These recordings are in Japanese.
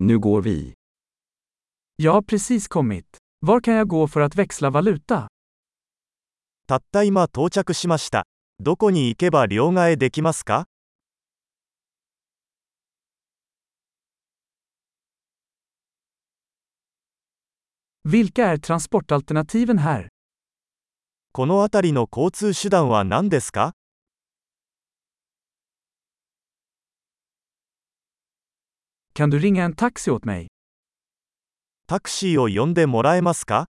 Nu går vi. Jag har precis kommit. Var kan jag gå för att växla valuta? たった今到着しました。どこに行けば両替できますか Vilka är transportalternativen här? この辺りの交通手段は何ですか Kan du ringa en taxi åt mig? タクシーを呼んでもらえますか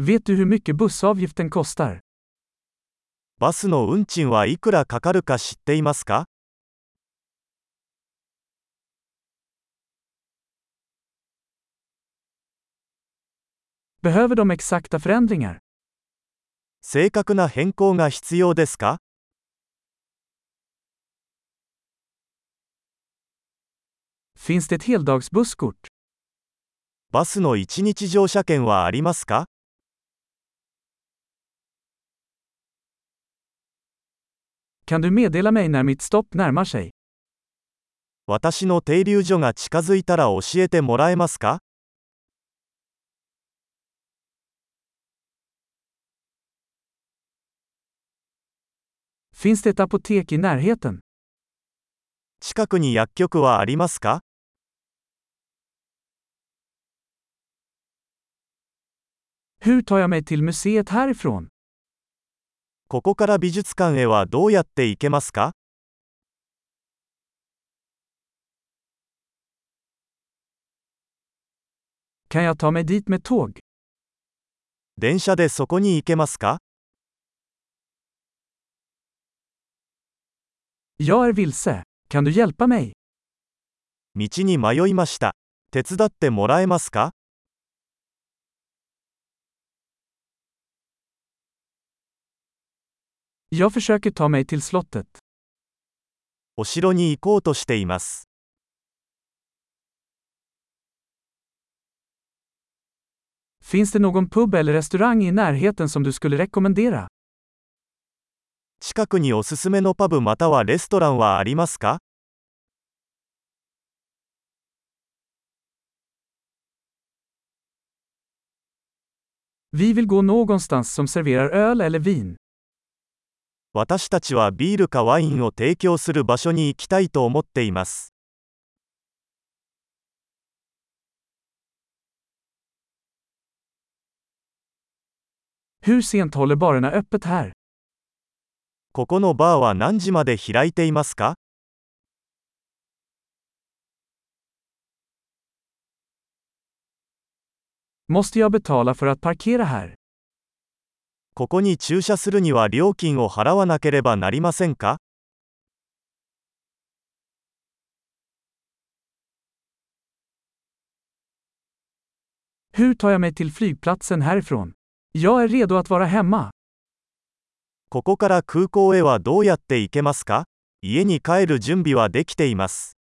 Vet du hur mycket bussavgiften kostar? バスの運賃はいくらかかるか知っていますか Behöver de exakta förändringar? 正確な変更が必要ですか Finns det heldagsbusskort? バスの1日乗車券はありますか Kan du meddela mig när mitt stopp närmar sig? 私の停留所が近づいたら教えてもらえますか Finns det ett apotek i närheten? 近くに薬局はありますか Hur tar jag mig till museet härifrån? ここから美術館へはどうやって行けますか Kan jag ta mig dit med tåg? 電車でそこに行けますか Jag är vilse. Kan du hjälpa mig? 道に迷いました。手伝ってもらえますか Jag försöker ta mig till slottet. お城に行こうとしています。 Finns det någon pub eller restaurang i närheten som du skulle rekommendera? 近くにおすすめのパブまたはレストランはありますか Vi vill gå någonstans som serverar öl eller vin. 私たちはビールかワインを提供する場所に行きたいと思っています。ここのバーは何時まで開いていますか？ここに駐車するには料金を払わなければなりませんか.ここから空港へはどうやって行けますか家に帰る準備はできています。